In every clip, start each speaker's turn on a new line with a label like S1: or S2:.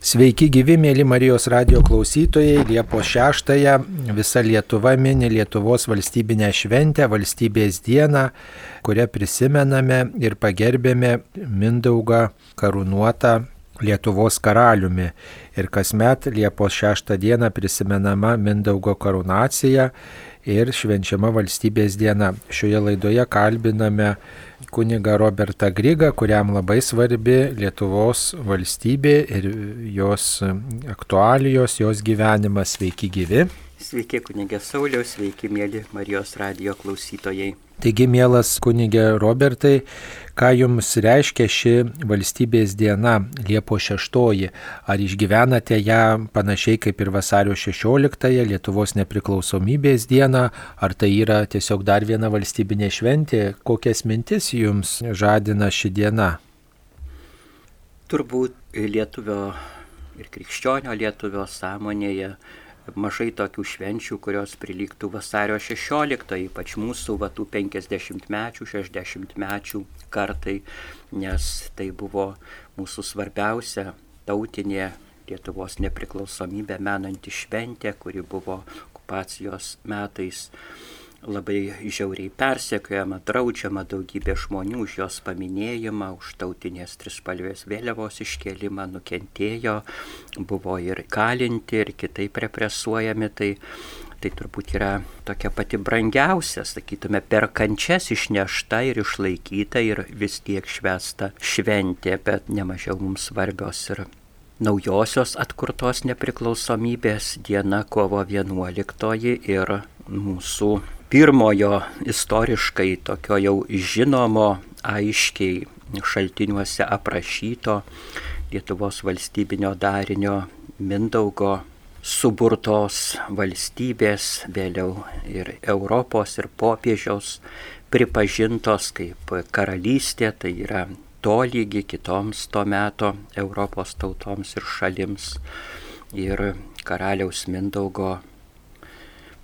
S1: Sveiki gyvi, mėly Marijos radio klausytojai. Liepos 6-ąją visa Lietuva mini Lietuvos valstybinę šventę, valstybės dieną, kurią prisimename ir pagerbėme Mindaugą karūnuotą Lietuvos karaliumi. Ir kasmet Liepos 6 dieną prisimenama Mindaugo karūnacija ir švenčiama valstybės diena. Šioje laidoje kalbiname kuniga Robertą Grygą, kuriam labai svarbi Lietuvos valstybė ir jos aktualijos, jos gyvenimas. Sveiki gyvi.
S2: Sveiki kunigė Sauliaus, sveiki mėly Marijos radio klausytojai.
S1: Taigi, mielas kunigė Robertai, ką jums reiškia ši valstybės diena Liepo 6? Ar išgyvenate ją panašiai kaip ir vasario 16-ąją Lietuvos nepriklausomybės dieną, ar tai yra tiesiog dar viena valstybinė šventė? Kokias mintis jums žadina ši diena?
S2: Turbūt lietuvio ir krikščionio lietuvio sąmonėje mažai tokių švenčių, kurios prilygtų vasario 16, ypač mūsų vatų 50 mečių, 60 mečių kartai, nes tai buvo mūsų svarbiausia tautinė Lietuvos nepriklausomybė menanti šventė, kuri buvo okupacijos metais labai žiauriai persekiojama, draudžiama daugybė žmonių už jos paminėjimą, už tautinės trispalvės vėliavos iškėlimą nukentėjo, buvo ir kalinti, ir kitaip represuojami. Tai, tai turbūt yra tokia pati brangiausia, sakytume, per kančias išnešta ir išlaikyta ir vis tiek švesta šventė, bet nemažiau mums svarbios ir naujosios atkurtos nepriklausomybės diena kovo 11 ir mūsų pirmojo istoriškai tokio jau žinomo, aiškiai šaltiniuose aprašyto Lietuvos valstybinio darinio Mindaugo suburtos valstybės, vėliau ir Europos ir popiežiaus pripažintos kaip karalystė, tai yra tolygi kitoms to meto Europos tautoms ir šalims. Ir karaliaus Mindaugo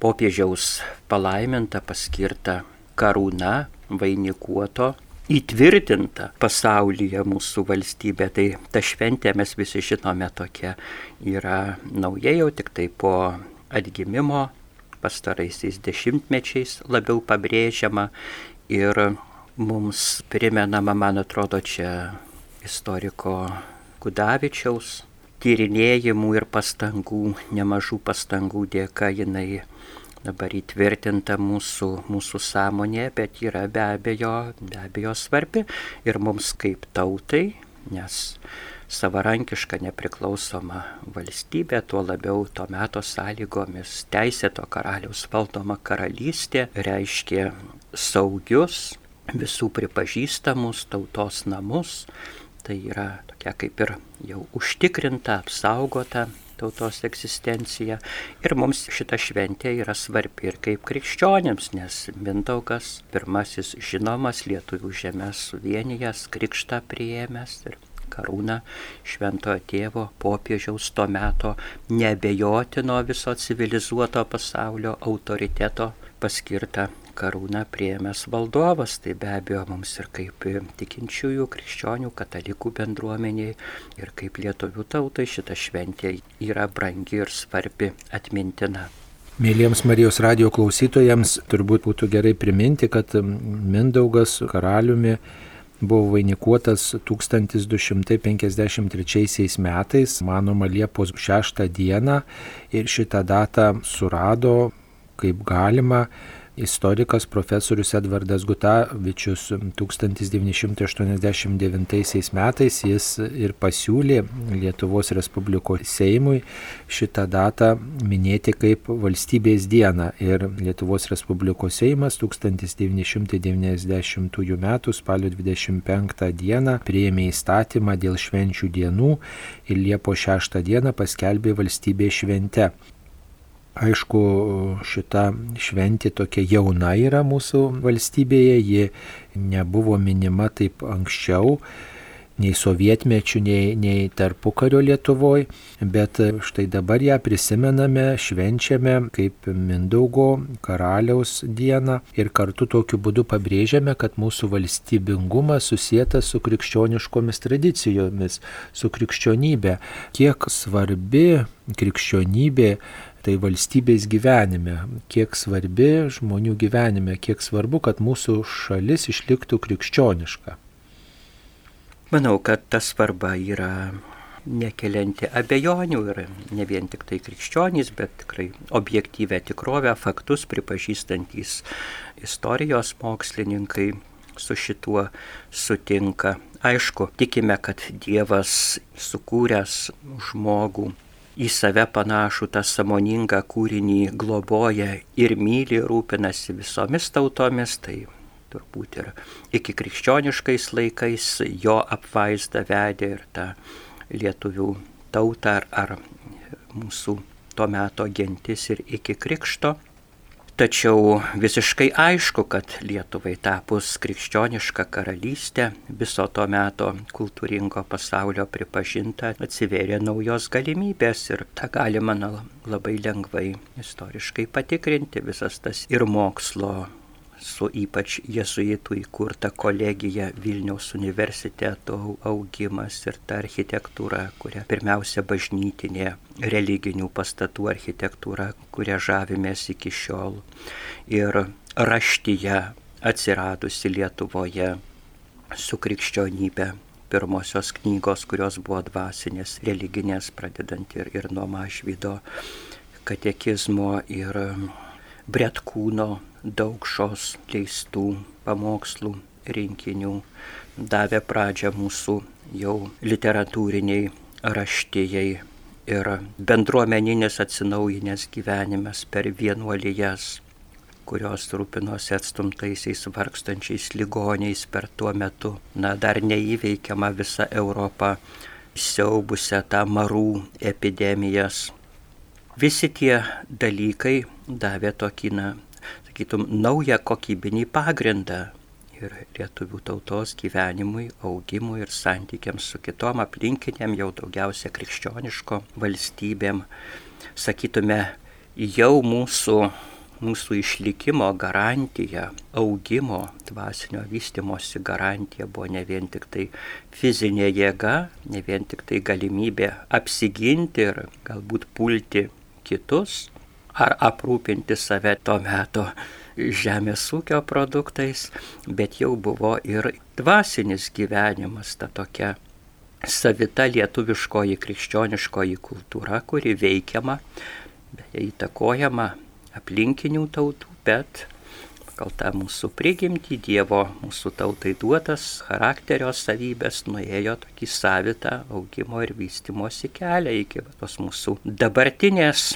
S2: popiežiaus palaiminta paskirta karūna vainikuoto įtvirtinta pasaulyje mūsų valstybė. Tai ta šventė mes visi žinome tokia yra nauja jau tik tai po atgimimo pastaraisiais dešimtmečiais labiau pabrėžiama ir mums primenama, man atrodo, čia istoriko Kudavičiaus tyrinėjimų ir pastangų, nemažų pastangų dėka jinai dabar įtvirtinta mūsų, mūsų sąmonė, bet yra be abejo, be abejo svarbi ir mums kaip tautai, nes savarankiška nepriklausoma valstybė, tuo labiau to meto sąlygomis teisėto karaliaus valdoma karalystė reiškia saugius, visų pripažįstamus tautos namus, tai yra tokia kaip ir jau užtikrinta, apsaugota tautos egzistencija. Ir mums šita šventė yra svarbi ir kaip krikščionėms, nes Mindaugas pirmasis žinomas lietuvių žemės suvienijas, krikštą priėmęs ir karūną šventojo tėvo popiežiaus to meto nebejotino viso civilizuoto pasaulio autoriteto paskirta karūną prieėmęs valdovas, tai be abejo mums ir kaip tikinčiųjų, krikščionių, katalikų bendruomeniai ir kaip lietuvių tautai šita šventė yra brangi ir svarbi atmintina.
S1: Mėlyjams Marijos radio klausytojams turbūt būtų gerai priminti, kad Mindaugas karaliumi buvo vainikuotas 1253 metais, manoma Liepos 6 dieną ir šitą datą surado kaip galima istorikas profesorius Edvardas Gutavičius 1989 metais jis ir pasiūlė Lietuvos Respublikos Seimui šitą datą minėti kaip valstybės dieną. Ir Lietuvos Respublikos Seimas 1990 m. spalio 25 d. prieėmė įstatymą dėl švenčių dienų ir Liepo 6 d. paskelbė valstybės švente. Aišku, šita šventė tokia jauna yra mūsų valstybėje, ji nebuvo minima taip anksčiau nei sovietmečių, nei, nei tarpukario Lietuvoje, bet štai dabar ją prisimename, švenčiame kaip Mindaugo karaliaus dieną ir kartu tokiu būdu pabrėžiame, kad mūsų valstybingumas susijęs su krikščioniškomis tradicijomis, su krikščionybė. Kiek svarbi krikščionybė tai valstybės gyvenime, kiek svarbi žmonių gyvenime, kiek svarbu, kad mūsų šalis išliktų krikščioniška.
S2: Manau, kad ta svarba yra nekelianti abejonių ir ne vien tik tai krikščionys, bet tikrai objektyvę tikrovę, faktus pripažįstantys istorijos mokslininkai su šituo sutinka. Aišku, tikime, kad Dievas sukūręs žmogų į save panašų tą samoningą kūrinį globoja ir myli, rūpinasi visomis tautomis, tai turbūt ir iki krikščioniškais laikais jo apvaizda vedė ir tą lietuvių tautą ar, ar mūsų to meto gentis ir iki krikšto. Tačiau visiškai aišku, kad Lietuvai tapus krikščionišką karalystę viso to meto kultūringo pasaulio pripažinta atsivėrė naujos galimybės ir tą galima labai lengvai istoriškai patikrinti visas tas ir mokslo su ypač jesuitų įkurta kolegija Vilniaus universiteto augimas ir ta architektūra, kuria pirmiausia bažnytinė religinių pastatų architektūra, kuria žavimės iki šiol. Ir raštyje atsiradusi Lietuvoje su krikščionybė pirmosios knygos, kurios buvo dvasinės, religinės, pradedant ir, ir nuo mažvydo katekizmo ir Bretkūno daugšos leistų pamokslų rinkinių davė pradžią mūsų jau literatūriniai raštijai ir bendruomeninis atsinaujinęs gyvenimas per vienuolijas, kurios rūpinosi atstumtaisiais vargstančiais ligoniais per tuo metu, na, dar neįveikiama visa Europa siaubusią tą marų epidemijas. Visi tie dalykai davė tokį, na, sakytum, naują kokybinį pagrindą ir lietuvių tautos gyvenimui, augimui ir santykiams su kitom aplinkiniam, jau daugiausia krikščioniško valstybėm. Sakytume, jau mūsų, mūsų išlikimo garantija, augimo, dvasinio vystimosi garantija buvo ne vien tik tai fizinė jėga, ne vien tik tai galimybė apsiginti ir galbūt pulti kitus, ar aprūpinti save to meto žemės ūkio produktais, bet jau buvo ir dvasinis gyvenimas, ta tokia savita lietuviškoji krikščioniškoji kultūra, kuri veikiama, įtakojama aplinkinių tautų, bet pagal tą mūsų prigimtį Dievo mūsų tautai duotas charakterio savybės nuėjo tokį savitą augimo ir vystimosi kelią iki tos mūsų dabartinės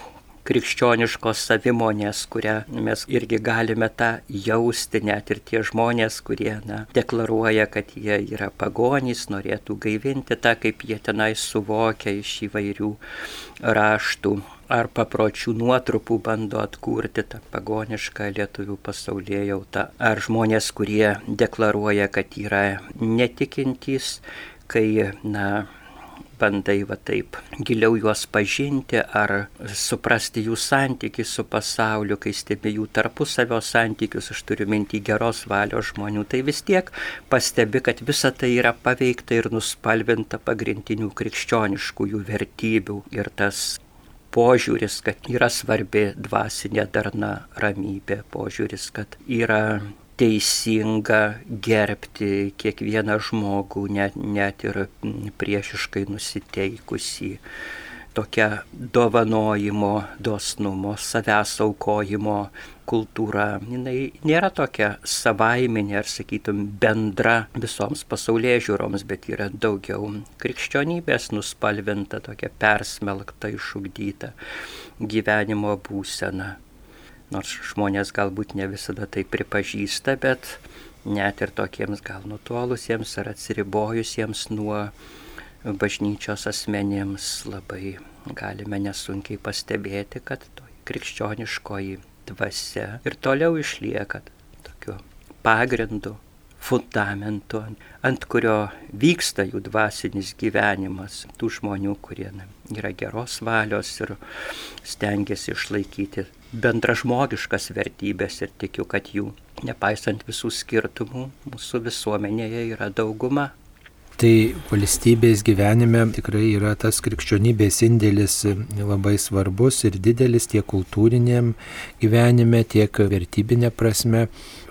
S2: krikščioniškos savimonės, kurią mes irgi galime tą jausti, net ir tie žmonės, kurie na, deklaruoja, kad jie yra pagonys, norėtų gaivinti tą, kaip jie tenai suvokia iš įvairių raštų ar papročių nuotrupų bando atkurti tą pagonišką lietuvių pasaulyje jautą, ar žmonės, kurie deklaruoja, kad yra netikintys, kai, na, bandai va taip giliau juos pažinti ar suprasti jų santykių su pasauliu, kai stebi jų tarpusavio santykius, aš turiu mintį geros valios žmonių, tai vis tiek pastebi, kad visa tai yra paveikta ir nuspalvinta pagrindinių krikščioniškųjų vertybių ir tas požiūris, kad yra svarbi dvasinė darna ramybė, požiūris, kad yra teisinga gerbti kiekvieną žmogų, net, net ir priešiškai nusiteikusį. Tokia dovanojimo, dosnumo, savęs aukojimo kultūra, jinai nėra tokia savaiminė ar, sakytum, bendra visoms pasaulyje žiūroms, bet yra daugiau krikščionybės nuspalvinta, tokia persmelkta, išugdyta gyvenimo būsena nors žmonės galbūt ne visada tai pripažįsta, bet net ir tokiems gal nutolusiems ar atsiribojusiems nuo bažnyčios asmenėms labai galime nesunkiai pastebėti, kad krikščioniškoji dvasia ir toliau išlieka tokiu pagrindu, fundamentu, ant kurio vyksta jų dvasinis gyvenimas, tų žmonių, kurie yra geros valios ir stengiasi išlaikyti bendražmogiškas vertybės ir tikiu, kad jų, nepaisant visų skirtumų, mūsų visuomenėje yra dauguma.
S1: Tai valstybės gyvenime tikrai yra tas krikščionybės indėlis labai svarbus ir didelis tiek kultūriniam gyvenime, tiek vertybinė prasme,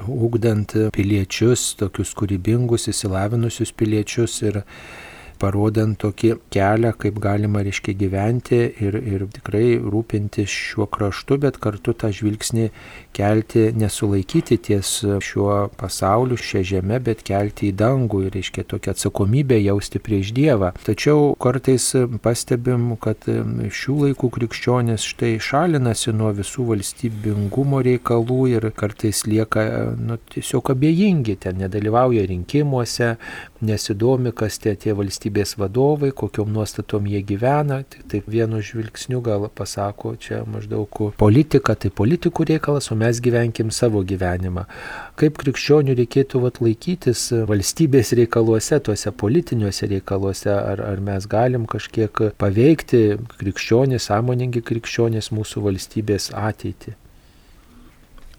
S1: ugdant piliečius, tokius kūrybingus, įsilavinusius piliečius ir parodant tokį kelią, kaip galima, reiškia, gyventi ir, ir tikrai rūpintis šiuo kraštu, bet kartu tą žvilgsnį kelti, nesulaikyti ties šiuo pasauliu, šią žemę, bet kelti į dangų ir, reiškia, tokią atsakomybę jausti prieš Dievą. Tačiau kartais pastebim, kad šių laikų krikščionės štai šalinasi nuo visų valstybingumo reikalų ir kartais lieka nu, tiesiog abejingi, ten nedalyvauja rinkimuose, nesidomi, kas tie tie valstybės valstybės vadovai, kokiom nuostatom jie gyvena, tik taip vienu žvilgsniu gal pasako, čia maždaug politika, tai politikų reikalas, o mes gyvenkim savo gyvenimą. Kaip krikščionių reikėtų vat, laikytis valstybės reikaluose, tuose politiniuose reikaluose, ar, ar mes galim kažkiek paveikti krikščionys, sąmoningi krikščionys mūsų valstybės ateitį.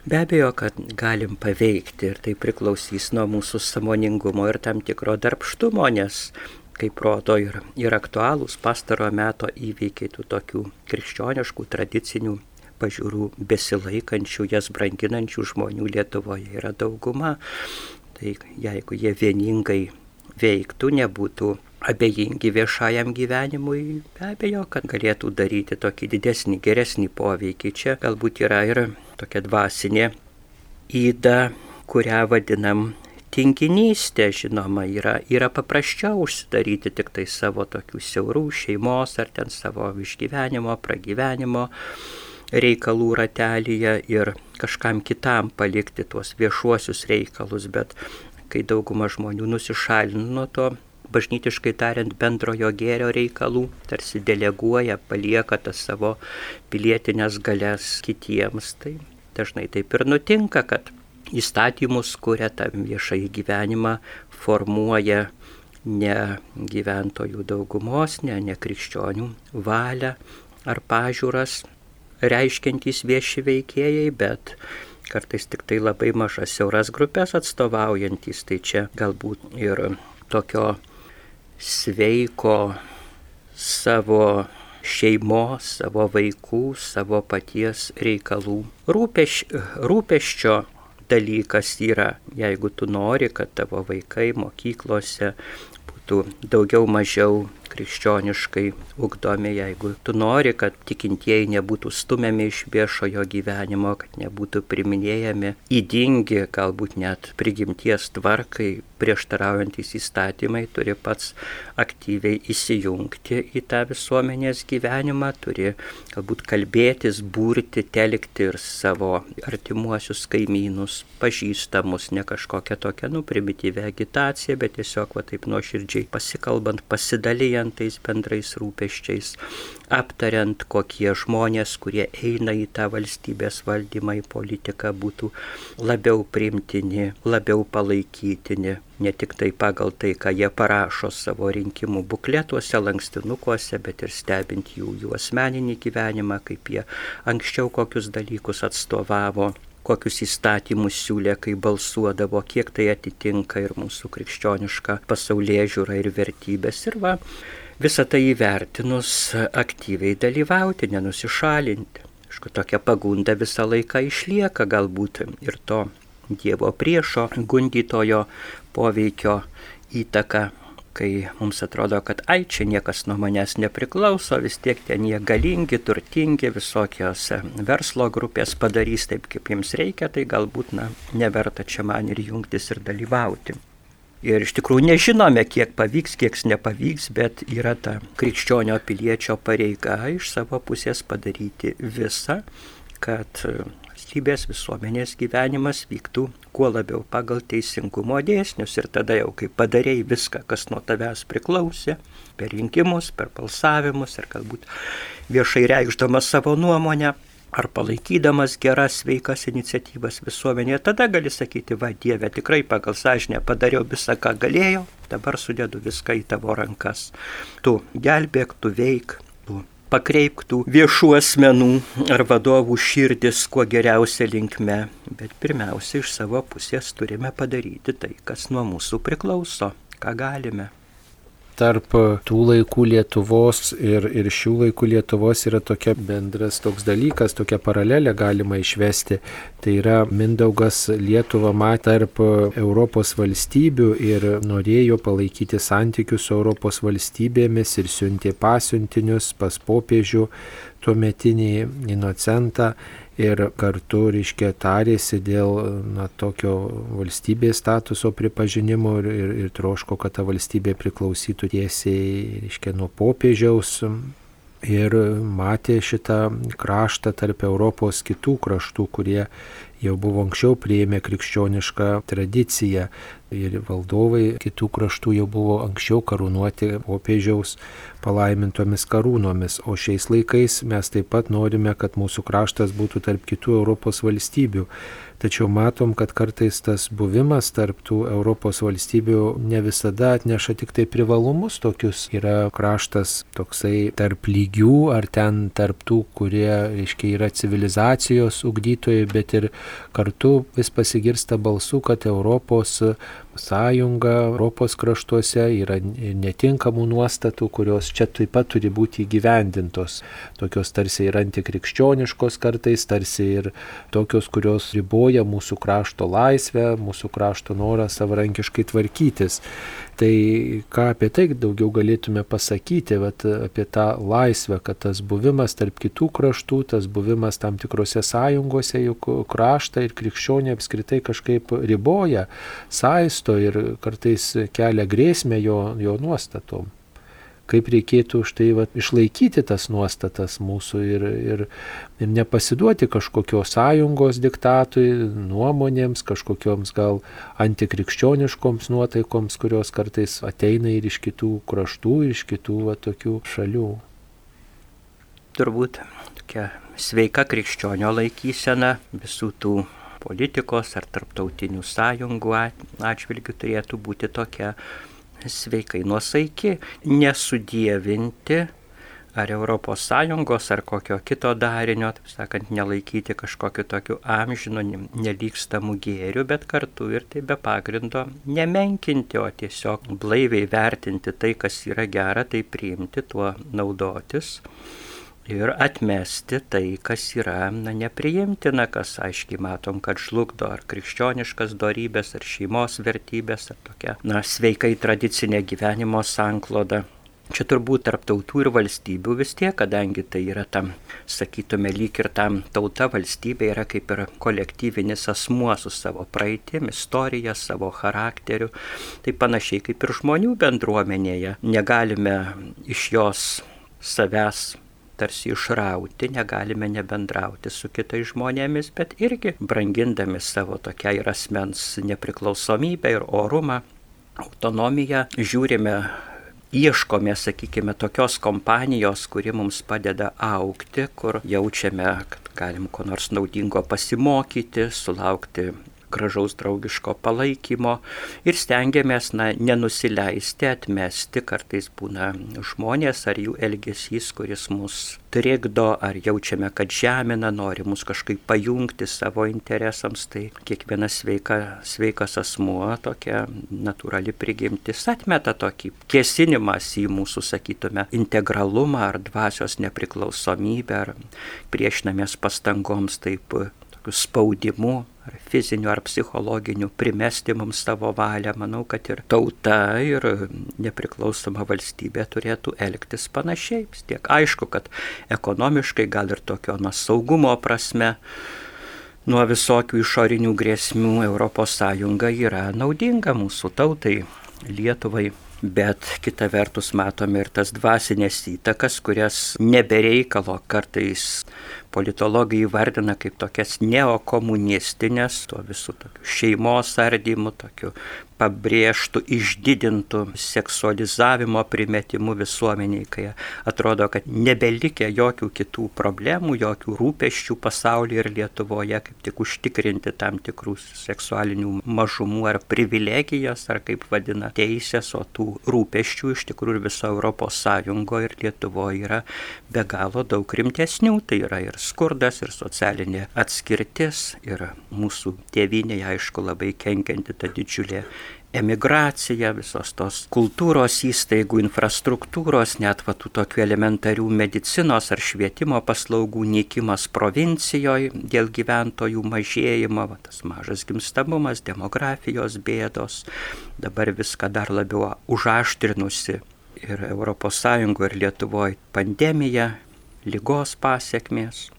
S2: Be abejo, kad galim paveikti ir tai priklausys nuo mūsų samoningumo ir tam tikro darbštumo, nes kaip rodo ir, ir aktualūs pastaro meto įvykiai tų tokių krikščioniškų tradicinių pažiūrų besilaikančių, jas branginančių žmonių Lietuvoje yra dauguma. Tai jeigu jie vieningai veiktų, nebūtų abejingi viešajam gyvenimui, be abejo, kad galėtų daryti tokį didesnį, geresnį poveikį. Čia galbūt yra ir tokia dvasinė įda, kurią vadinam tinginystė, žinoma, yra, yra paprasčiau užsidaryti tik tai savo tokių siaurų šeimos ar ten savo išgyvenimo, pragyvenimo reikalų ratelyje ir kažkam kitam palikti tuos viešuosius reikalus, bet kai dauguma žmonių nusišalina nuo to, bažnytiškai tariant, bendrojo gėrio reikalų, tarsi deleguoja, palieka tas savo pilietinės galės kitiems, tai dažnai taip ir nutinka, kad įstatymus kuria tą viešąjį gyvenimą, formuoja ne gyventojų daugumos, ne, ne krikščionių valią ar pažiūras reiškiantys vieši veikėjai, bet kartais tik tai labai mažas siauras grupės atstovaujantis, tai čia galbūt ir tokio sveiko savo šeimos, savo vaikų, savo paties reikalų rūpeš, rūpeščio dalykas yra, jeigu tu nori, kad tavo vaikai mokyklose būtų daugiau mažiau krikščioniškai ugdomi, jeigu tu nori, kad tikintieji nebūtų stumiami iš viešojo gyvenimo, kad nebūtų priminėjami įdingi, galbūt net prigimties tvarkai prieštaraujantis įstatymai, turi pats aktyviai įsijungti į tą visuomenės gyvenimą, turi galbūt kalbėtis, būrti, telkti ir savo artimuosius kaimynus, pažįstamus, ne kažkokią tokią, nu, primityvę agitaciją, bet tiesiog va taip nuoširdžiai pasikalbant, pasidalyjant dalijant tais bendrais rūpeščiais, aptariant, kokie žmonės, kurie eina į tą valstybės valdymą, į politiką, būtų labiau primtini, labiau palaikytini, ne tik tai pagal tai, ką jie parašo savo rinkimų bukletuose, lankstinukuose, bet ir stebint jų, jų asmeninį gyvenimą, kaip jie anksčiau kokius dalykus atstovavo kokius įstatymus siūlė, kai balsuodavo, kiek tai atitinka ir mūsų krikščionišką pasaulyje žiūrą ir vertybės. Ir va, visą tai įvertinus aktyviai dalyvauti, nenusišalinti. Aišku, tokia pagunda visą laiką išlieka galbūt ir to Dievo priešo gundytojo poveikio įtaka kai mums atrodo, kad ai čia niekas nuo manęs nepriklauso, vis tiek ten jie galingi, turtingi, visokios verslo grupės padarys taip, kaip jiems reikia, tai galbūt na, neverta čia man ir jungtis ir dalyvauti. Ir iš tikrųjų nežinome, kiek pavyks, kiek nepavyks, bet yra ta krikščionio piliečio pareiga iš savo pusės padaryti visą, kad valstybės visuomenės gyvenimas vyktų kuo labiau pagal teisingumo dėsnius ir tada jau kai padarėjai viską, kas nuo tavęs priklausė, per rinkimus, per balsavimus ir galbūt viešai reikšdamas savo nuomonę, ar palaikydamas geras, sveikas iniciatyvas visuomenėje, tada gali sakyti, va Dieve, tikrai pagal sąžinę padariau visą, ką galėjau, dabar sudėdu viską į tavo rankas. Tu gelbėk, tu veik, tu pakreipk tų viešų asmenų ar vadovų širdis kuo geriausia linkme, bet pirmiausia iš savo pusės turime padaryti tai, kas nuo mūsų priklauso, ką galime
S1: tarp tų laikų Lietuvos ir, ir šių laikų Lietuvos yra tokia bendras toks dalykas, tokia paralelė galima išvesti. Tai yra Mindaugas Lietuvą matė tarp Europos valstybių ir norėjo palaikyti santykius su Europos valstybėmis ir siuntė pasiuntinius pas popiežių tuometinį Inocentą ir kartu, reiškia, tarėsi dėl na, tokio valstybės statuso pripažinimo ir, ir, ir troško, kad ta valstybė priklausytų tiesiai, reiškia, nuo popiežiaus. Ir matė šitą kraštą tarp Europos kitų kraštų, kurie jau buvo anksčiau prieėmę krikščionišką tradiciją ir valdovai kitų kraštų jau buvo anksčiau karūnuoti popiežiaus palaimintomis karūnomis, o šiais laikais mes taip pat norime, kad mūsų kraštas būtų tarp kitų Europos valstybių. Tačiau matom, kad kartais tas buvimas tarp tų Europos valstybių ne visada atneša tik tai privalumus tokius. Yra kraštas toksai tarp lygių ar ten tarp tų, kurie, reiškia, yra civilizacijos ugdytojai, bet ir kartu vis pasigirsta balsų, kad Europos sąjunga Europos kraštuose yra netinkamų nuostatų, kurios čia taip pat turi būti įgyvendintos. Tokios tarsi ir antikrikščioniškos kartais, tarsi ir tokios, kurios riboja mūsų krašto laisvę, mūsų krašto norą savarankiškai tvarkytis. Tai ką apie tai daugiau galėtume pasakyti, vat, apie tą laisvę, kad tas buvimas tarp kitų kraštų, tas buvimas tam tikrose sąjungose, juk kraštą ir krikščionį apskritai kažkaip riboja, saisto ir kartais kelia grėsmę jo, jo nuostatom kaip reikėtų už tai va, išlaikyti tas nuostatas mūsų ir, ir, ir nepasiduoti kažkokios sąjungos diktatui, nuomonėms, kažkokioms gal antikrikščioniškoms nuotaikoms, kurios kartais ateina ir iš kitų kraštų, ir iš kitų va, tokių šalių.
S2: Turbūt tokia sveika krikščionio laikysena visų tų politikos ar tarptautinių sąjungų atžvilgių turėtų būti tokia sveikai nuosaiki, nesudėvinti ar ES ar kokio kito darinio, taip sakant, nelaikyti kažkokiu tokiu amžinu, nelygstamų gėrių, bet kartu ir tai be pagrindo nemenkinti, o tiesiog blaiviai vertinti tai, kas yra gera, tai priimti, tuo naudotis ir atmesti tai, kas yra na, nepriimtina, kas aiškiai matom, kad žlugdo ar krikščioniškas darybės, ar šeimos vertybės, ar tokia na, sveikai tradicinė gyvenimo sankloda. Čia turbūt tarp tautų ir valstybių vis tiek, kadangi tai yra tam, sakytume, lyg ir tam tauta valstybė yra kaip ir kolektyvinis asmuo su savo praeitim, istorija, savo charakteriu, tai panašiai kaip ir žmonių bendruomenėje. Negalime iš jos savęs tarsi išrauti, negalime nebendrauti su kitais žmonėmis, bet irgi brangindami savo tokia ir asmens nepriklausomybę ir orumą, autonomiją, žiūrime ieškome, sakykime, tokios kompanijos, kuri mums padeda aukti, kur jaučiame, kad galim ko nors naudingo pasimokyti, sulaukti gražaus draugiško palaikymo ir stengiamės na, nenusileisti, atmesti, kartais būna žmonės ar jų elgesys, kuris mus trikdo, ar jaučiame, kad žemina, nori mus kažkaip pajungti savo interesams, tai kiekvienas sveika, sveikas asmuo, tokia natūrali prigimtis atmeta tokį kėsinimas į mūsų, sakytume, integralumą ar dvasios nepriklausomybę, ar priešinamės pastangoms taip spaudimu ar fiziniu, ar psichologiniu, primesti mums savo valią. Manau, kad ir tauta, ir nepriklausoma valstybė turėtų elgtis panašiai. Tiek aišku, kad ekonomiškai gal ir tokio na, saugumo prasme nuo visokių išorinių grėsmių ES yra naudinga mūsų tautai, Lietuvai. Bet kita vertus matome ir tas dvasinės įtakas, kurias nebereikalo kartais politologai įvardina kaip tokias neokomunistinės, tuo visų tokiu šeimos ardymu, tokiu pabrėžtų, išdidintų seksualizavimo primetimu visuomeniai, kai atrodo, kad nebelikia jokių kitų problemų, jokių rūpeščių pasaulyje ir Lietuvoje, kaip tik užtikrinti tam tikrų seksualinių mažumų ar privilegijas, ar kaip vadina teisės, o tų rūpeščių iš tikrųjų viso Europos Sąjungoje ir Lietuvoje yra be galo daug rimtesnių. Tai yra ir skurdas, ir socialinė atskirtis, ir mūsų tėvynėje, aišku, labai kenkianti ta didžiulė emigracija, visos tos kultūros įstaigų, infrastruktūros, net va tų tokių elementarių medicinos ar švietimo paslaugų nykimas provincijoje dėl gyventojų mažėjimo, va, tas mažas gimstamumas, demografijos bėdos, dabar viską dar labiau užaštrinusi ir ES ir Lietuvoje pandemija, lygos pasiekmės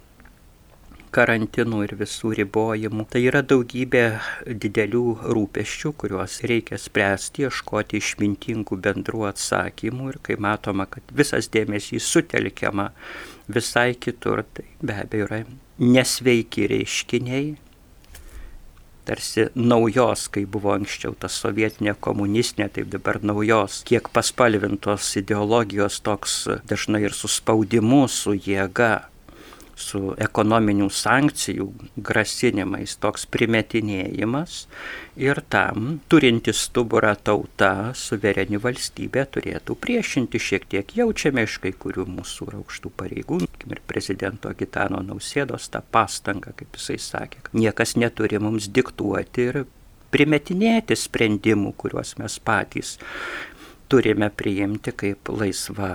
S2: karantinų ir visų ribojimų. Tai yra daugybė didelių rūpeščių, kuriuos reikia spręsti, ieškoti išmintingų bendrų atsakymų ir kai matoma, kad visas dėmesys sutelkiama visai kitur, tai be abejo yra nesveiki reiškiniai, tarsi naujos, kai buvo anksčiau ta sovietinė komunistinė, taip dabar naujos, kiek paspalvintos ideologijos toks dažnai ir su spaudimu, su jėga su ekonominių sankcijų grasinimais toks primetinėjimas ir tam turinti stuburą tauta, suvereni valstybė turėtų priešinti šiek tiek jaučiame iš kai kurių mūsų aukštų pareigūnų ir prezidento Gitano Nausėdos tą pastangą, kaip jisai sakė, niekas neturi mums diktuoti ir primetinėti sprendimų, kuriuos mes patys turime priimti kaip laisva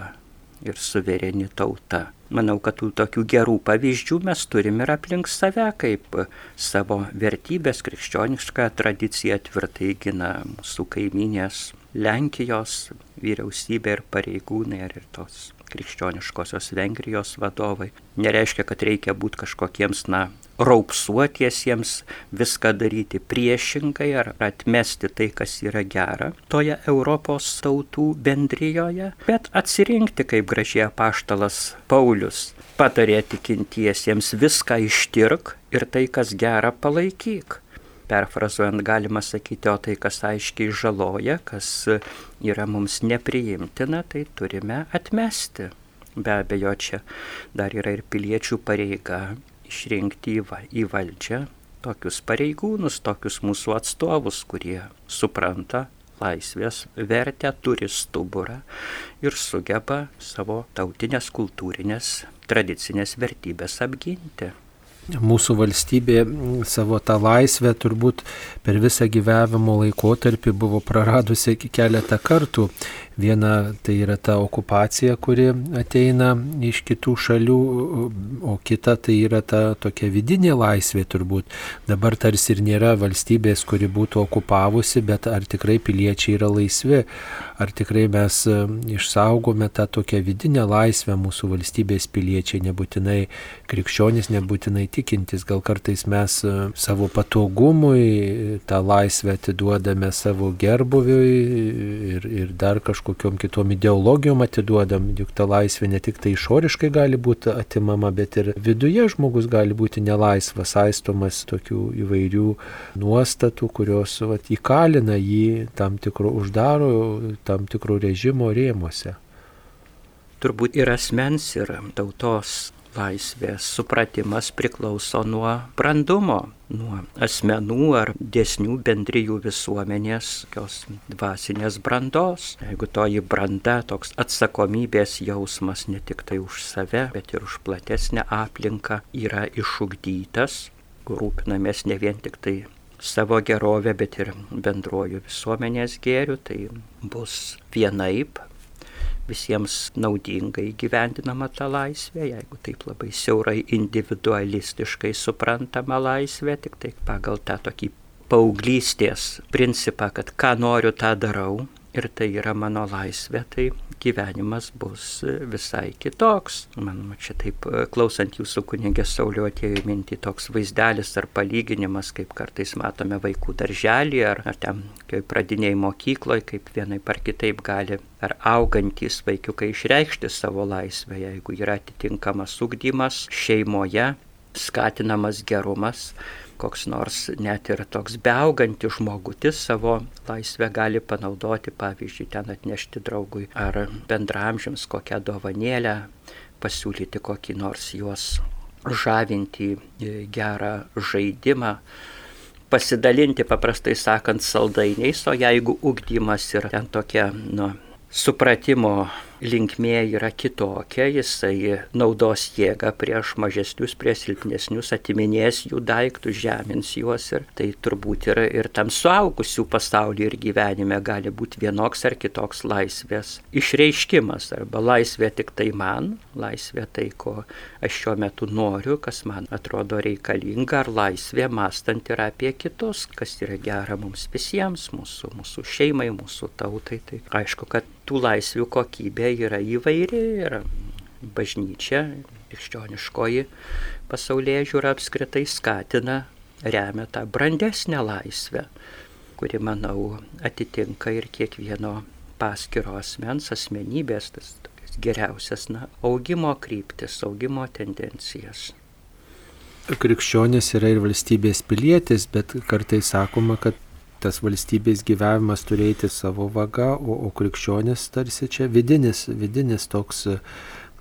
S2: ir suvereni tauta. Manau, kad tų tokių gerų pavyzdžių mes turim ir aplink save, kaip savo vertybės krikščionišką tradiciją tvirtai gina mūsų kaiminės Lenkijos vyriausybė ir pareigūnai ir tos krikščioniškosios Vengrijos vadovai. Nereiškia, kad reikia būti kažkokiems, na, raupsuotiesiems viską daryti priešingai ar atmesti tai, kas yra gera toje Europos tautų bendrijoje, bet atsirinkti, kaip gražiai paštalas Paulius patarė tikintiesiems viską ištirk ir tai, kas gera, palaikyk. Perfrazuojant galima sakyti, o tai, kas aiškiai žaloja, kas yra mums nepriimtina, tai turime atmesti. Be abejo, čia dar yra ir piliečių pareiga išrinkti į valdžią tokius pareigūnus, tokius mūsų atstovus, kurie supranta laisvės vertę, turi stuburą ir sugeba savo tautinės kultūrinės tradicinės vertybės apginti
S1: mūsų valstybė savo tą laisvę turbūt per visą gyvavimo laikotarpį buvo praradusi keletą kartų. Viena tai yra ta okupacija, kuri ateina iš kitų šalių, o kita tai yra ta tokia vidinė laisvė turbūt. Dabar tarsi ir nėra valstybės, kuri būtų okupavusi, bet ar tikrai piliečiai yra laisvi, ar tikrai mes e, išsaugome tą tokią vidinę laisvę? Mūsų valstybės piliečiai, nebūtinai krikščionys, nebūtinai tikintis, gal kartais mes e, savo patogumui tą laisvę atiduodame savo gerbuviui ir, ir dar kažkokiu kažkokiom kitom ideologijom atiduodam, juk ta laisvė ne tik tai išoriškai gali būti atimama, bet ir viduje žmogus gali būti nelaisvas, aistomas tokių įvairių nuostatų, kurios vat, įkalina jį tam tikro uždaro, tam tikro režimo rėmose.
S2: Turbūt ir asmens, ir tautos laisvės supratimas priklauso nuo brandumo, nuo asmenų ar dėsnių bendrijų visuomenės, tokios dvasinės brandos. Jeigu toji branda, toks atsakomybės jausmas ne tik tai už save, bet ir už platesnę aplinką yra išugdytas, rūpinamės ne vien tik tai savo gerovę, bet ir bendruoju visuomenės gėriu, tai bus vienaip, visiems naudingai gyvendinama ta laisvė, jeigu taip labai siaurai individualistiškai suprantama laisvė, tik tai pagal tą tokį paauglystės principą, kad ką noriu, tą darau ir tai yra mano laisvė, tai gyvenimas bus visai kitoks. Man čia taip, klausant jūsų kunigė Saulio atėjo į mintį toks vaizdelis ar palyginimas, kaip kartais matome vaikų darželį ar, ar ten pradiniai mokykloje, kaip vienai par kitaip gali ar augantys vaikiukai išreikšti savo laisvę, jeigu yra atitinkamas ugdymas šeimoje, skatinamas gerumas koks nors net ir toks beaugantis žmogutis savo laisvę gali panaudoti, pavyzdžiui, ten atnešti draugui ar bendramžiams kokią dovanėlę, pasiūlyti kokį nors juos žavinti gerą žaidimą pasidalinti, paprastai sakant, saldainiais, o jeigu ugdymas yra ten tokia, nu, supratimo linkmė yra kitokia, jisai naudos jėgą prieš mažesnius, prieš silpnesnius, atiminės jų daiktus, žemins juos ir tai turbūt yra ir tam suaugusių pasaulyje ir gyvenime gali būti vienoks ar kitoks laisvės išreiškimas arba laisvė tik tai man, laisvė tai, ko aš šiuo metu noriu, kas man atrodo reikalinga, ar laisvė mąstant ir apie kitus, kas yra gera mums visiems, mūsų, mūsų šeimai, mūsų tautai. Tai aišku, kad tų laisvių kokybė yra įvairi ir bažnyčia, krikščioniškoji pasaulyje žiūra apskritai skatina, remia tą brandesnę laisvę, kuri, manau, atitinka ir kiekvieno paskiro asmens asmenybės, tas geriausias na, augimo kryptis, augimo tendencijas.
S1: Krikščionis yra ir valstybės pilietis, bet kartais sakoma, kad tas valstybės gyvenimas turėti savo vagą, o, o krikščionis tarsi čia vidinis, vidinis toks e,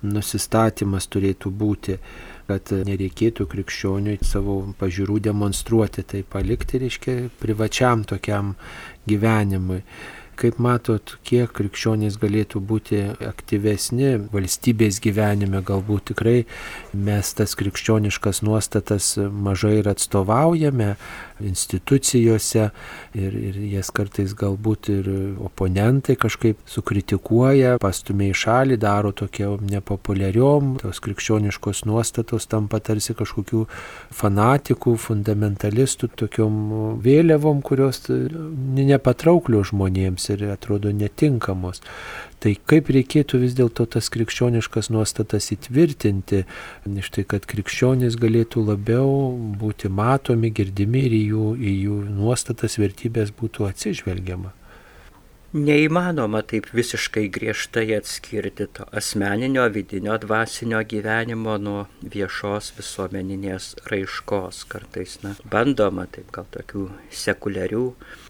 S1: nusistatymas turėtų būti, kad nereikėtų krikščioniui savo pažiūrų demonstruoti, tai palikti, reiškia, privačiam tokiam gyvenimui. Kaip matot, kiek krikščionys galėtų būti aktyvesni valstybės gyvenime, galbūt tikrai mes tas krikščioniškas nuostatas mažai ir atstovaujame, institucijose ir, ir jas kartais galbūt ir oponentai kažkaip sukritikuoja, pastumia į šalį, daro tokiam nepopuliariom, tos krikščioniškos nuostatos tampa tarsi kažkokių fanatikų, fundamentalistų, tokiom vėliavom, kurios nepatrauklių žmonėms ir atrodo netinkamos. Tai kaip reikėtų vis dėlto tas krikščioniškas nuostatas įtvirtinti, štai kad krikščionys galėtų labiau būti matomi, girdimi ir į jų, į jų nuostatas vertybės būtų atsižvelgiama.
S2: Neįmanoma taip visiškai griežtai atskirti to asmeninio, vidinio, dvasinio gyvenimo nuo viešos visuomeninės raiškos. Kartais, na, bandoma taip gal tokių sekuliarių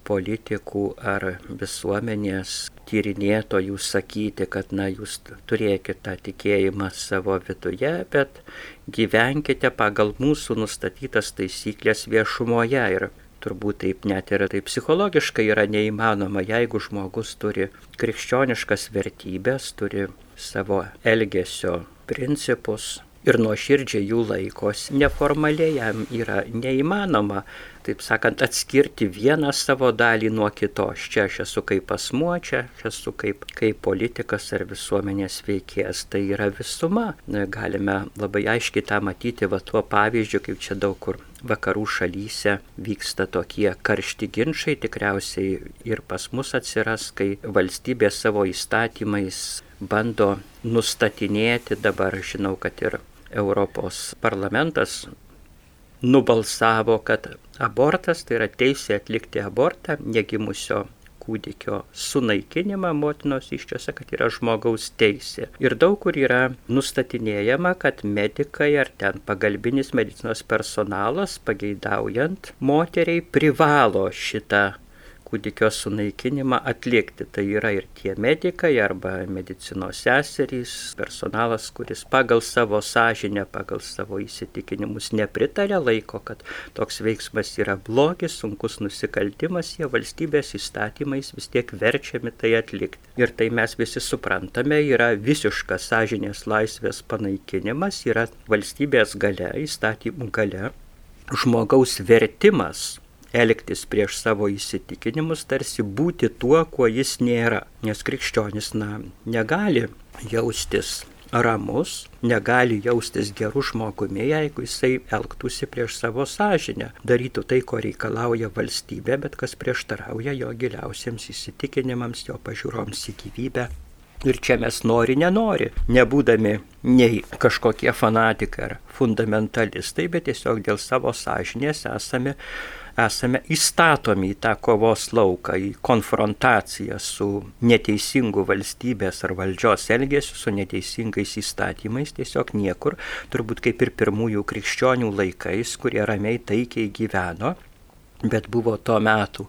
S2: politikų ar visuomenės tyrinėtojų sakyti, kad na, jūs turėkite tą tikėjimą savo viduje, bet gyvenkite pagal mūsų nustatytas taisyklės viešumoje. Ir turbūt taip net ir taip psichologiškai yra neįmanoma, jeigu žmogus turi krikščioniškas vertybės, turi savo elgesio principus, ir nuoširdžiai jų laikosi, neformaliai jam yra neįmanoma, taip sakant, atskirti vieną savo dalį nuo kitos. Čia aš esu kaip asmuo, čia aš esu kaip, kaip politikas ar visuomenės veikėjas. Tai yra visuma. Galime labai aiškiai tą matyti va tuo pavyzdžiu, kaip čia daug kur vakarų šalyse vyksta tokie karšti ginčiai, tikriausiai ir pas mus atsiras, kai valstybė savo įstatymais bando nustatinėti, dabar žinau, kad ir Europos parlamentas nubalsavo, kad abortas tai yra teisė atlikti abortą negimusio kūdikio sunaikinimą motinos iščiose, kad yra žmogaus teisė. Ir daug kur yra nustatinėjama, kad medikai ar ten pagalbinis medicinos personalas, pageidaujant, moteriai privalo šitą kūdikio sunaikinimą atlikti. Tai yra ir tie medikai arba medicinos seserys, personalas, kuris pagal savo sąžinę, pagal savo įsitikinimus nepritarė, laiko, kad toks veiksmas yra blogis, sunkus nusikaltimas, jie valstybės įstatymais vis tiek verčiami tai atlikti. Ir tai mes visi suprantame, yra visiškas sąžinės laisvės panaikinimas, yra valstybės gale, įstatymų gale žmogaus vertimas elgtis prieš savo įsitikinimus, tarsi būti tuo, kuo jis nėra. Nes krikščionis, na, negali jaustis ramus, negali jaustis gerų žmogumi, jeigu jisai elgtųsi prieš savo sąžinę, darytų tai, ko reikalauja valstybė, bet kas prieštarauja jo giliausiems įsitikinimams, jo pažiūroms į gyvybę. Ir čia mes nori, nenori, nebūdami nei kažkokie fanatikai ar fundamentalistai, bet tiesiog dėl savo sąžinės esame esame įstatomi į tą kovos lauką, į konfrontaciją su neteisingu valstybės ar valdžios elgesiu, su neteisingais įstatymais, tiesiog niekur, turbūt kaip ir pirmųjų krikščionių laikais, kurie ramiai taikiai gyveno. Bet buvo tuo metu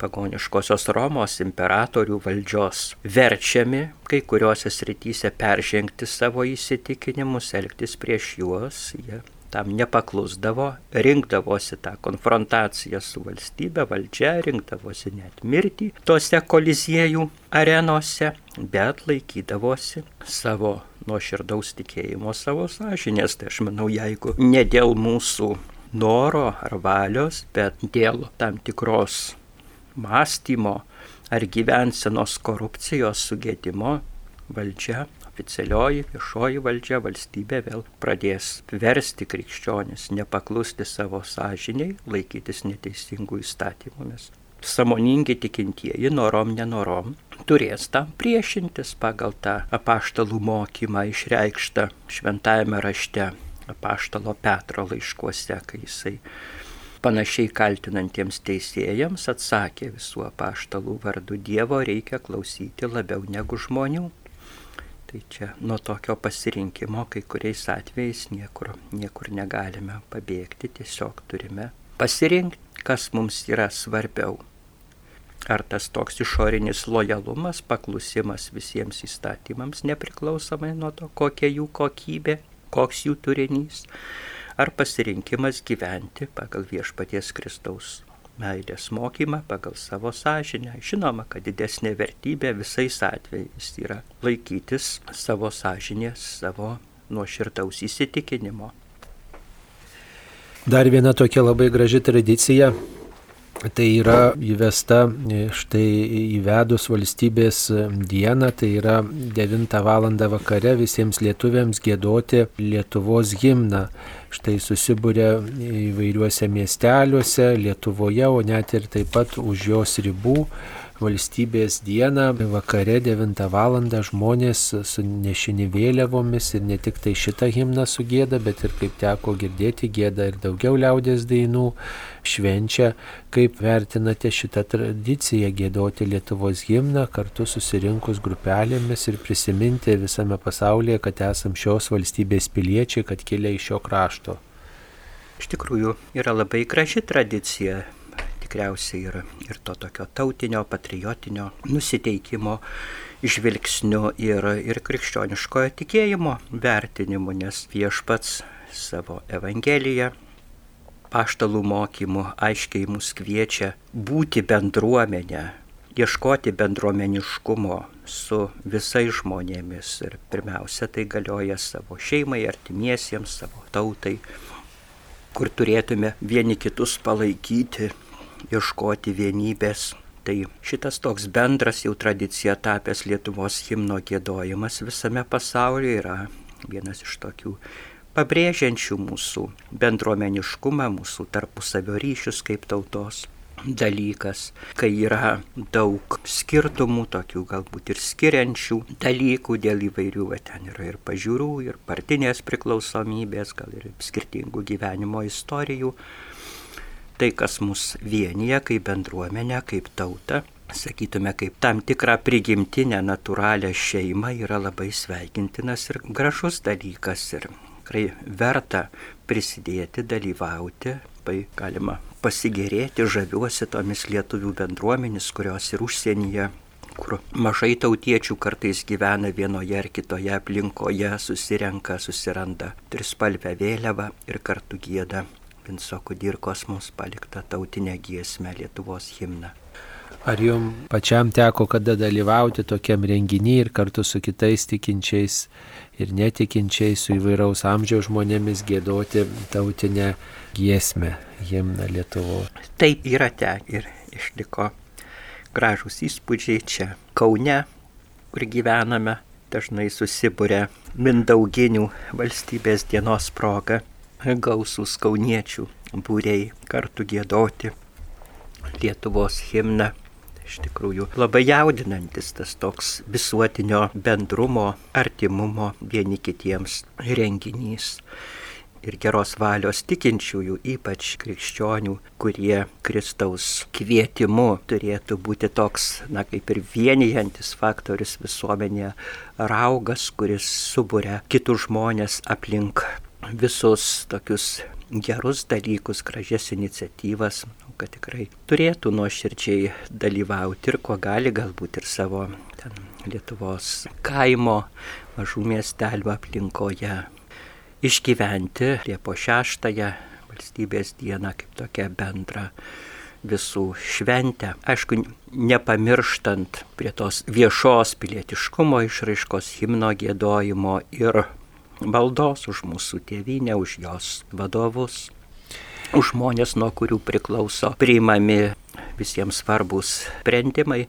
S2: pagoniškosios Romos imperatorių valdžios verčiami kai kuriuose srityse peržengti savo įsitikinimus, elgtis prieš juos. Jie tam nepaklusdavo, rinkdavosi tą konfrontaciją su valstybe, valdžia, rinkdavosi net mirtį tose koliziejų arenose, bet laikydavosi savo nuoširdaus tikėjimo, savo sąžinės. Tai aš manau, jeigu ne dėl mūsų noro ar valios, bet dėl tam tikros mąstymo ar gyvensenos korupcijos sugėdimo valdžia oficialioji viešoji valdžia, valstybė vėl pradės versti krikščionis nepaklusti savo sąžiniai, laikytis neteisingų įstatymų. Mes samoningi tikintieji, norom, nenorom, turės tam priešintis pagal tą apaštalų mokymą išreikštą šventajame rašte apaštalo Petro laiškuose, kai jisai panašiai kaltinantiems teisėjams atsakė visų apaštalų vardu Dievo reikia klausyti labiau negu žmonių. Tai čia nuo tokio pasirinkimo kai kuriais atvejais niekur, niekur negalime pabėgti, tiesiog turime pasirinkti, kas mums yra svarbiau. Ar tas toks išorinis lojalumas, paklusimas visiems įstatymams, nepriklausomai nuo to, kokia jų kokybė, koks jų turinys, ar pasirinkimas gyventi pagal viešpaties Kristaus meilės mokymą pagal savo sąžinę. Žinoma, kad didesnė vertybė visais atvejais yra laikytis savo sąžinės, savo nuoširtaus įsitikinimo.
S1: Dar viena tokia labai graži tradicija Tai yra įvesta štai įvedus valstybės dieną, tai yra 9 val. vakare visiems lietuviams gėdoti Lietuvos himną. Štai susibūrė įvairiuose miesteliuose Lietuvoje, o net ir taip pat už jos ribų valstybės dieną vakare 9 val. žmonės su nešini vėliavomis ir ne tik tai šitą himną sugėda, bet ir kaip teko girdėti, gėda ir daugiau liaudės dainų švenčia. Kaip vertinate šitą tradiciją gėdoti Lietuvos himną kartu susirinkus grupelėmis ir prisiminti visame pasaulyje, kad esam šios valstybės piliečiai, kad kilia iš šio krašto?
S2: Iš tikrųjų yra labai graži tradicija tikriausiai ir, ir to tokio tautinio, patriotinio nusiteikimo žvilgsniu ir, ir krikščioniškojo tikėjimo vertinimu, nes viešpats savo Evangeliją paštalų mokymų aiškiai mus kviečia būti bendruomenė, ieškoti bendruomeniškumo su visais žmonėmis. Ir pirmiausia, tai galioja savo šeimai, artimiesiems, savo tautai, kur turėtume vieni kitus palaikyti, ieškoti vienybės. Tai šitas toks bendras jau tradicija tapęs Lietuvos himno gėdojimas visame pasaulyje yra vienas iš tokių pabrėžiančių mūsų bendruomeniškumą, mūsų tarpusavio ryšius kaip tautos dalykas, kai yra daug skirtumų, tokių galbūt ir skiriančių dalykų dėl įvairių, va, ten yra ir pažiūrų, ir partinės priklausomybės, gal ir skirtingų gyvenimo istorijų tai, kas mus vienyje kaip bendruomenę, kaip tautą, sakytume, kaip tam tikrą prigimtinę, natūralią šeimą yra labai sveikintinas ir gražus dalykas. Ir tikrai verta prisidėti, dalyvauti, tai galima pasigėrėti, žaviuosi tomis lietuvių bendruomenės, kurios ir užsienyje kur mažai tautiečių kartais gyvena vienoje ar kitoje aplinkoje, susirenka, susiranda trispalvę vėliavą ir kartu gėda Vinco Kudirkos mums paliktą tautinę giesmę Lietuvos himną.
S1: Ar jums pačiam teko kada dalyvauti tokiam renginiui ir kartu su kitais tikinčiais ir netikinčiais, su įvairaus amžiaus žmonėmis gėdoti tautinę giesmę, himną Lietuvo?
S2: Taip yra te ir išliko gražus įspūdžiai čia Kaune, kur gyvename. dažnai susibūrė Mindauginių valstybės dienos proga gausūs kauniečių būriai kartu gėdoti Lietuvos himną. Iš tikrųjų labai jaudinantis tas toks visuotinio bendrumo, artimumo vieni kitiems renginys ir geros valios tikinčiųjų, ypač krikščionių, kurie Kristaus kvietimu turėtų būti toks, na kaip ir vienijantis faktorius visuomenėje, raugas, kuris suburia kitus žmonės aplink visus tokius gerus dalykus, gražias iniciatyvas, kad tikrai turėtų nuoširdžiai dalyvauti ir ko gali galbūt ir savo ten Lietuvos kaimo, mažų miestelių aplinkoje išgyventi Liepo 6 valstybės dieną kaip tokią bendrą visų šventę. Aišku, nepamirštant prie tos viešos pilietiškumo išraiškos himno gėdojimo ir maldos už mūsų tėvynę, už jos vadovus, už žmonės, nuo kurių priklauso priimami visiems svarbus sprendimai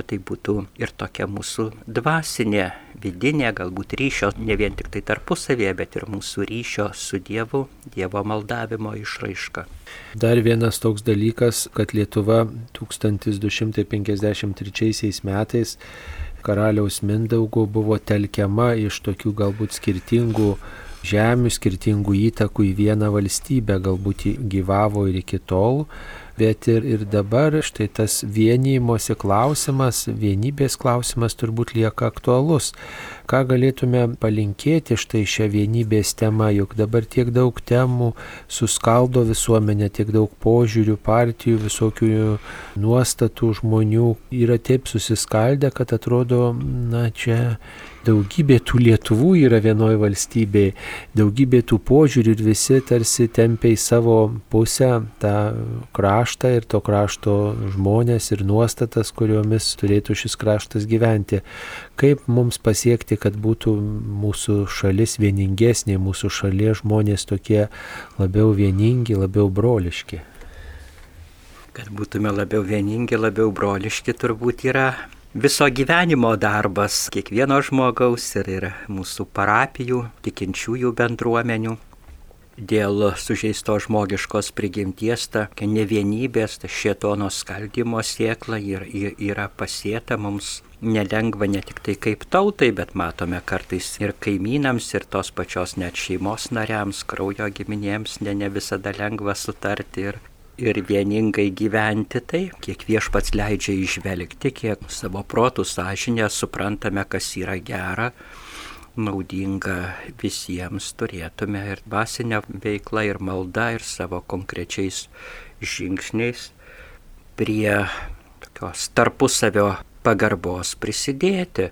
S2: kad tai būtų ir tokia mūsų dvasinė, vidinė, galbūt ryšio, ne vien tik tai tarpusavėje, bet ir mūsų ryšio su Dievu, Dievo maldavimo išraiška.
S1: Dar vienas toks dalykas, kad Lietuva 1253 metais karaliaus Mindaugo buvo telkiama iš tokių galbūt skirtingų žemių, skirtingų įtakų į vieną valstybę, galbūt gyvavo ir iki tol, bet ir, ir dabar štai tas vienijimosi klausimas, vienybės klausimas turbūt lieka aktualus. Ką galėtume palinkėti štai šią vienybės temą, juk dabar tiek daug temų suskaldo visuomenę, tiek daug požiūrių, partijų, visokių nuostatų žmonių yra taip susiskaldę, kad atrodo, na čia daugybė tų Lietuvų yra vienoje valstybėje, daugybė tų požiūrių ir visi tarsi tempia į savo pusę tą kraštą ir to krašto žmonės ir nuostatas, kuriomis turėtų šis kraštas gyventi. Kaip mums pasiekti, kad būtų mūsų šalis vieningesnė, mūsų šalies žmonės tokie labiau vieningi, labiau broliški?
S2: Kad būtume labiau vieningi, labiau broliški, turbūt yra viso gyvenimo darbas kiekvieno žmogaus ir, ir mūsų parapijų, tikinčiųjų bendruomenių. Dėl sužeisto žmogiškos prigimties ta nevienybės, ta šietono skaldimo siekla yra, yra pasėta. Mums nelengva ne tik tai kaip tautai, bet matome kartais ir kaimynams, ir tos pačios net šeimos nariams, kraujo giminėms ne, ne visada lengva sutarti ir ir vieningai gyventi, tai kiek viešpats leidžia išvelgti, kiek savo protų sąžinę suprantame, kas yra gera, naudinga visiems turėtume ir dvasinę veiklą, ir maldą, ir savo konkrečiais žingsniais prie tokios tarpusavio pagarbos prisidėti.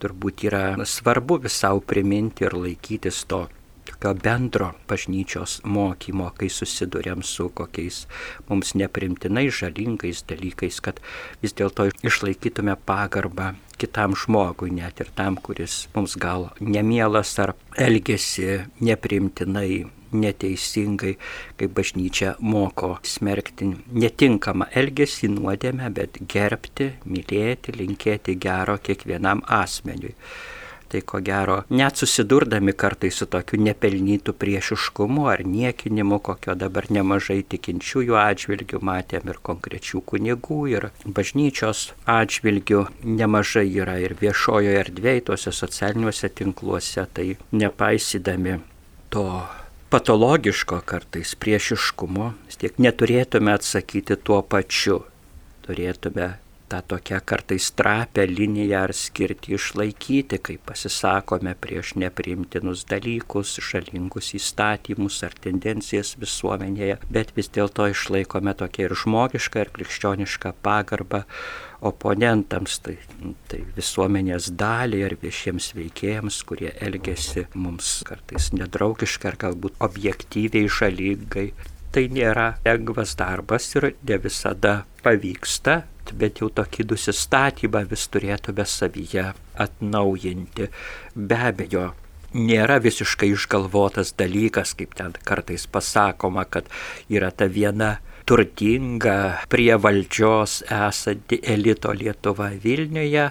S2: Turbūt yra svarbu visau priminti ir laikytis to tokio bendro bažnyčios mokymo, kai susidurėm su kokiais mums neprimtinai žalingais dalykais, kad vis dėlto išlaikytume pagarbą kitam žmogui, net ir tam, kuris mums gal nemielas ar elgesi neprimtinai, neteisingai, kaip bažnyčia moko smerkti netinkamą elgesį nuodėmę, bet gerbti, mylėti, linkėti gero kiekvienam asmeniui tai ko gero, net susidurdami kartai su tokiu nepelnytų priešiškumu ar niekinimu, kokio dabar nemažai tikinčiųjų atžvilgių matėm ir konkrečių kunigų, ir bažnyčios atžvilgių nemažai yra ir viešojoje erdvėje, tuose socialiniuose tinkluose, tai nepaisydami to patologiško kartais priešiškumo, tiek neturėtume atsakyti tuo pačiu. Turėtume tą tokią kartais trapę liniją ar skirti išlaikyti, kai pasisakome prieš nepriimtinus dalykus, žalingus įstatymus ar tendencijas visuomenėje, bet vis dėlto išlaikome tokią ir žmogišką, ir krikščionišką pagarbą oponentams, tai, tai visuomenės daliai ar viešiems veikėjams, kurie elgesi mums kartais nedraugiškai ar galbūt objektyviai žalingai. Tai nėra lengvas darbas ir ne visada pavyksta, bet jau tokį nusistatymą vis turėtume savyje atnaujinti. Be abejo, nėra visiškai išgalvotas dalykas, kaip ten kartais pasakoma, kad yra ta viena turtinga prie valdžios esanti elito Lietuva Vilniuje,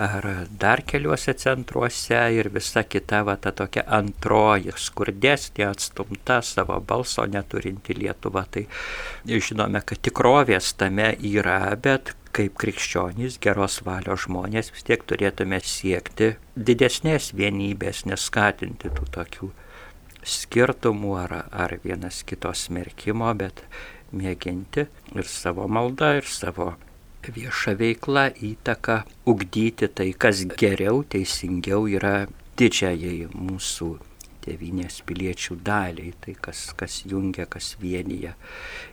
S2: ar dar keliuose centruose ir visa kita va ta tokia antroji, skurdesnė, atstumta, savo balso neturinti Lietuva. Tai žinome, kad tikrovės tame yra, bet kaip krikščionys, geros valios žmonės vis tiek turėtume siekti didesnės vienybės, neskatinti tų tokių skirtumų ar, ar vienas kitos smerkimo, bet mėginti ir savo maldą, ir savo viešą veiklą, įtaką, ugdyti tai, kas geriau, teisingiau yra didžiajai mūsų tėvinės piliečių daliai, tai kas, kas jungia, kas vienyje.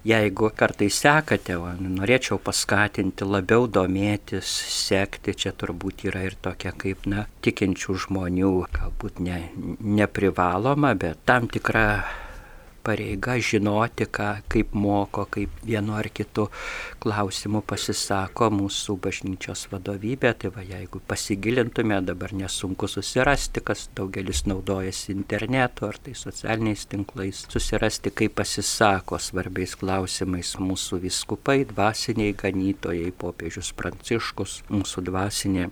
S2: Jeigu kartai sekate, norėčiau paskatinti labiau domėtis, sekti, čia turbūt yra ir tokia kaip, na, tikinčių žmonių, galbūt ne, neprivaloma, bet tam tikra pareiga žinoti, ką, kaip moko, kaip vienu ar kitu klausimu pasisako mūsų bažnyčios vadovybė. Tai va, jeigu pasigilintume, dabar nesunku susirasti, kas daugelis naudojasi internetu ar tai socialiniais tinklais, susirasti, kaip pasisako svarbiais klausimais mūsų viskupai, dvasiniai ganytojai, popiežius Pranciškus, mūsų dvasinė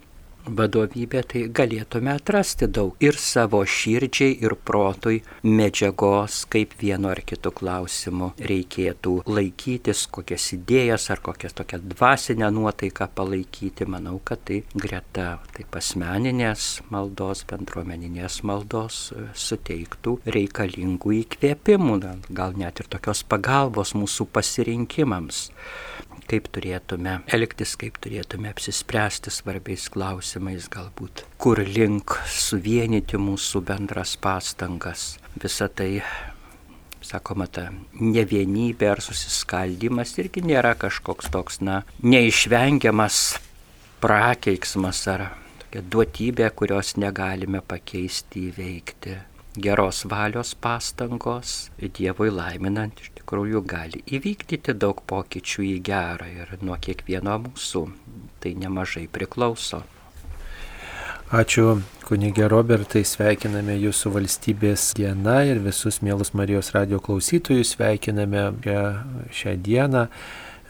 S2: vadovybė, tai galėtume atrasti daug ir savo širdžiai, ir protui medžiagos, kaip vienu ar kitu klausimu reikėtų laikytis, kokias idėjas ar kokias tokią dvasinę nuotaiką palaikyti. Manau, kad tai greta taip asmeninės maldos, bendruomeninės maldos suteiktų reikalingų įkvėpimų, gal net ir tokios pagalbos mūsų pasirinkimams kaip turėtume elgtis, kaip turėtume apsispręsti svarbiais klausimais, galbūt kur link suvienyti mūsų bendras pastangas. Visą tai, sakoma, ta nevienybė ar susiskaldimas irgi nėra kažkoks toks, na, neišvengiamas prakeiksmas ar tokia duotybė, kurios negalime pakeisti įveikti. Geros valios pastangos, Dievui laiminant tikrųjų gali įvykdyti daug pokyčių į gerą ir nuo kiekvieno mūsų. Tai nemažai priklauso.
S1: Ačiū kunigė Robertai, sveikiname jūsų valstybės dieną ir visus mielus Marijos radio klausytojus. Sveikiname šią dieną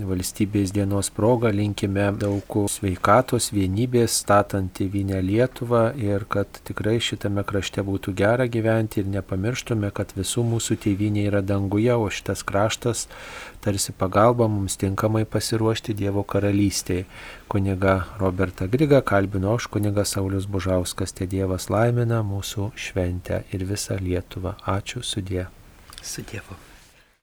S1: valstybės dienos proga linkime daug sveikatos, vienybės, statant tėvynę Lietuvą ir kad tikrai šitame krašte būtų gera gyventi ir nepamirštume, kad visų mūsų tėvynė yra danguje, o šitas kraštas tarsi pagalba mums tinkamai pasiruošti Dievo karalystėje. Kuniga Roberta Griga kalbino aš, kuniga Saulis Bužauskas, te Dievas laimina mūsų šventę ir visą Lietuvą. Ačiū sudė.
S2: Su Dievu.